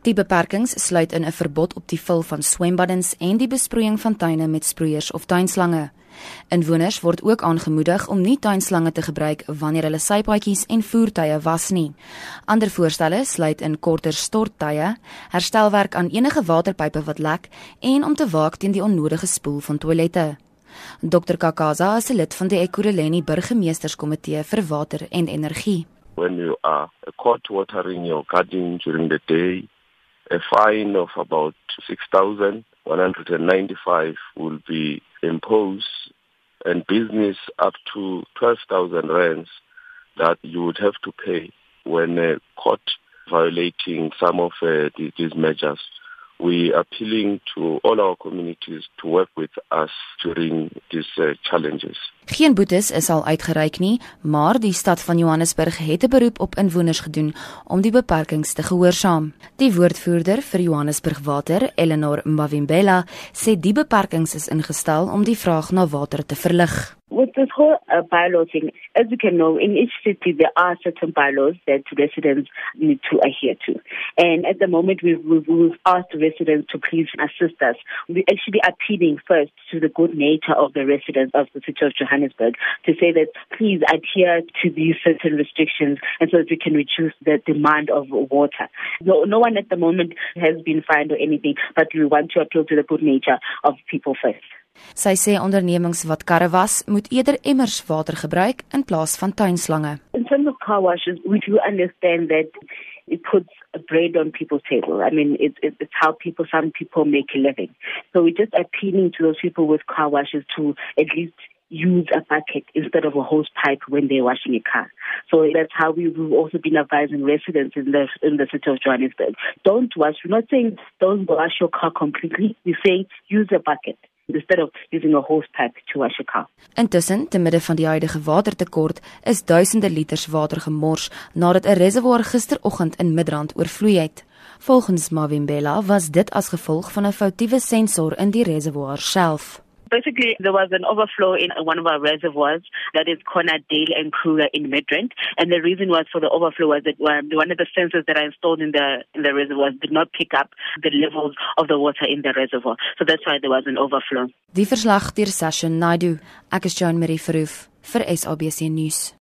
Die beperkings sluit in 'n verbod op die vul van swembaddens en die besproeiing van tuine met sproeiers of tuinslange. Inwoners word ook aangemoedig om nie tuinslange te gebruik wanneer hulle sypaadjies en voertuie was nie. Ander voorstelle sluit in korter storttye, herstelwerk aan enige waterpype wat lek en om te waak teen die onnodige spoel van toilette. Dr Kakaza is 'n lid van die Ekurhuleni Burgemeesterskomitee vir water en energie. When you are caught watering your garden during the day, a fine of about 6195 will be imposed and business up to 12,000 rands that you would have to pay when uh, caught violating some of uh, these measures. We are appealing to all our communities to work with us during these uh, challenges. Geen boetes is al uitgereik nie, maar die stad van Johannesburg het 'n beroep op inwoners gedoen om die beperkings te gehoorsaam. Die woordvoerder vir Johannesburg Water, Eleanor Mbavimbela, sê die beperkings is ingestel om die vraag na water te verlig. With this whole uh, bylaw thing, as you can know, in each city there are certain bylaws that residents need to adhere to. And at the moment, we've, we've, asked residents to please assist us. We're actually appealing first to the good nature of the residents of the city of Johannesburg to say that please adhere to these certain restrictions and so that we can reduce the demand of water. No, no one at the moment has been fined or anything, but we want to appeal to the good nature of people first. Sy sê ondernemings wat karre was, moet eerder emmers water gebruik in plaas van tuinslange. In terms of car washes, we do understand that it puts a bread on people's table. I mean, it's, it's how people, some people make a living. So we're just appealing to those people with car washes to at least use a bucket instead of a hose pipe when they're washing a car. So that's how we, we've also been advising residents in the in the city of Johannesburg. Don't wash. We're not saying don't wash your car completely. We're saying use a bucket. Instead of using a hose pipe to wash a car. Intussen, te midde van die huidige watertekort, is duisende liters water gemors nadat 'n reservoir gisteroggend in Midrand oorvloei het. Volgens Mavimbela was dit as gevolg van 'n foutiewe sensor in die reservoir self. Basically, there was an overflow in one of our reservoirs that is Corner Dale and Kruger in Midrand. And the reason was for the overflow was that um, one of the sensors that are installed in the in the reservoirs did not pick up the levels of the water in the reservoir. So that's why there was an overflow. Die verslag deur Sasha Naidu. Ek is Joan Marie Verhoef vir SABC nuus.